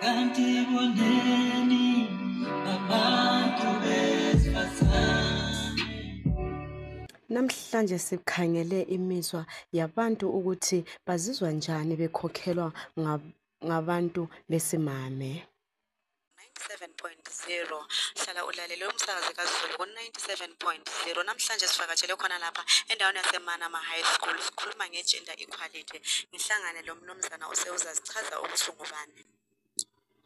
kanti boneni abantu besifazane. Namhlanje sikhangele imizwa yabantu ukuthi bazizwa njani bekhokhelwa ngab- ngabantu besimame. 97.0 hlala ulalele umsakazi kaZulu ku-97.0 namhlanje sivakatshele khona lapha endaweni yasemanama high school sikhuluma nge-gender equality. Ngihlangane lo mnumzana usewuzazichaza ukuthi ungubani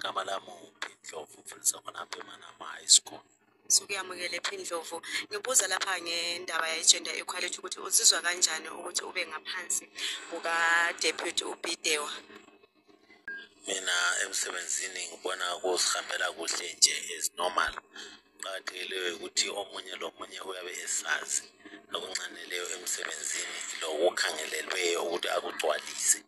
igama lami uphindlovu mfundisa khonapha emanama high school. Sukuyamukele phindlovu ngibuza lapha ngendaba ye-gender equality ukuthi uzizwa kanjani ukuthi ube ngaphansi kuka-deputy ubidewa mina emsebenzini ngibona kuzihambela kuhle nje as normal. Qakathekileyo ukuthi omunye lomunye uyabe esazi akuncaneleyo emsebenzini lokukhangelelweyo ukuthi akugcwalise.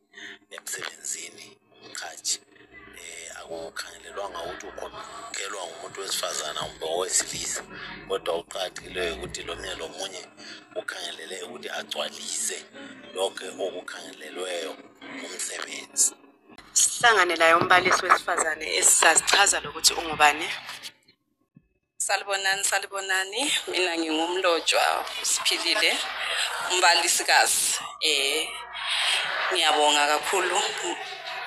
Ngumuntu wesifazana kumbe owesilisa kodwa kuqakathekileyo ukuthi lomunye lomunye ukhangelele ukuthi agcwalise lokho okukhangelelweyo umsebenzi. Sihlangane laye umbalisi wesifazane esizazichaza lokuthi ungubani? Salibonani salibonani. Mina ngingumlotshwa usiphilile. Umbalisikazi eh ngiyabonga kakhulu.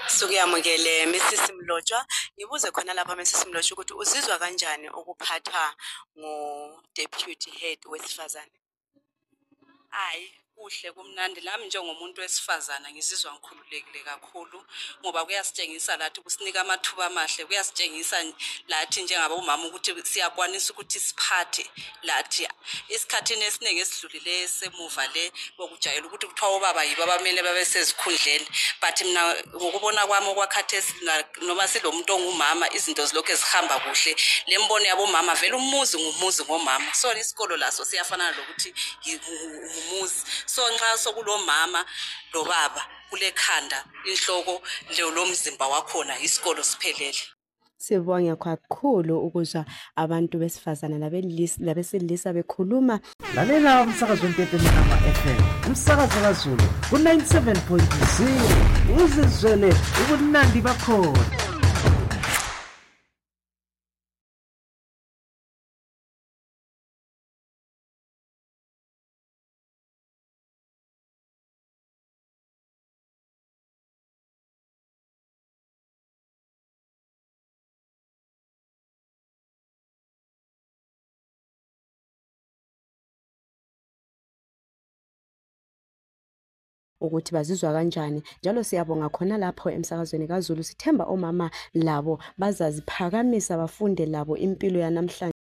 Sukuyamukele Mrs Mlotshwa. Ngibuze khona lapha Mrs Mlotshwa ukuthi uzizwa kanjani ukuphathwa ngo-deputy head wesifazane? Hayi kuhle kumnandi. Lami njengomuntu wesifazana ngizizwa ngikhululekile kakhulu ngoba kuyasitshengisa lathi kusinika amathuba amahle kuyasitshengisa lathi njengabomama ukuthi siyakwanisa ukuthi siphathe lathi. Esikhathini esiningi esidlulileyo semuva le bokujayela ukuthi kuthiwa obaba yibo abamele babe sezikhundleni. But mina ngokubona kwami okwakhathesi noma silomuntu ongumama izinto zilokhu zihamba kuhle. Le mbono yabomama vele umuzi ngumuzi ngomama. So isikolo laso siyafana lokuthi ngumuzi. So nxa sokulomama lobaba kulekhanda inhloko lo lomzimba wakhona isikolo siphelele. Sibonge kakhulu ukuzwa abantu besifazane labelis- labesilisa bekhuluma. Lalela umsakazo wentethe emanama fm umsakazo kazulu ku-97.0 uzizwele ubunandi bakhona. Ukuthi bazizwa kanjani. Njalo siyabonga khona lapho emsakazweni kaZulu sithemba omama labo bazaziphakamisa bafunde labo impilo yanamhlanje.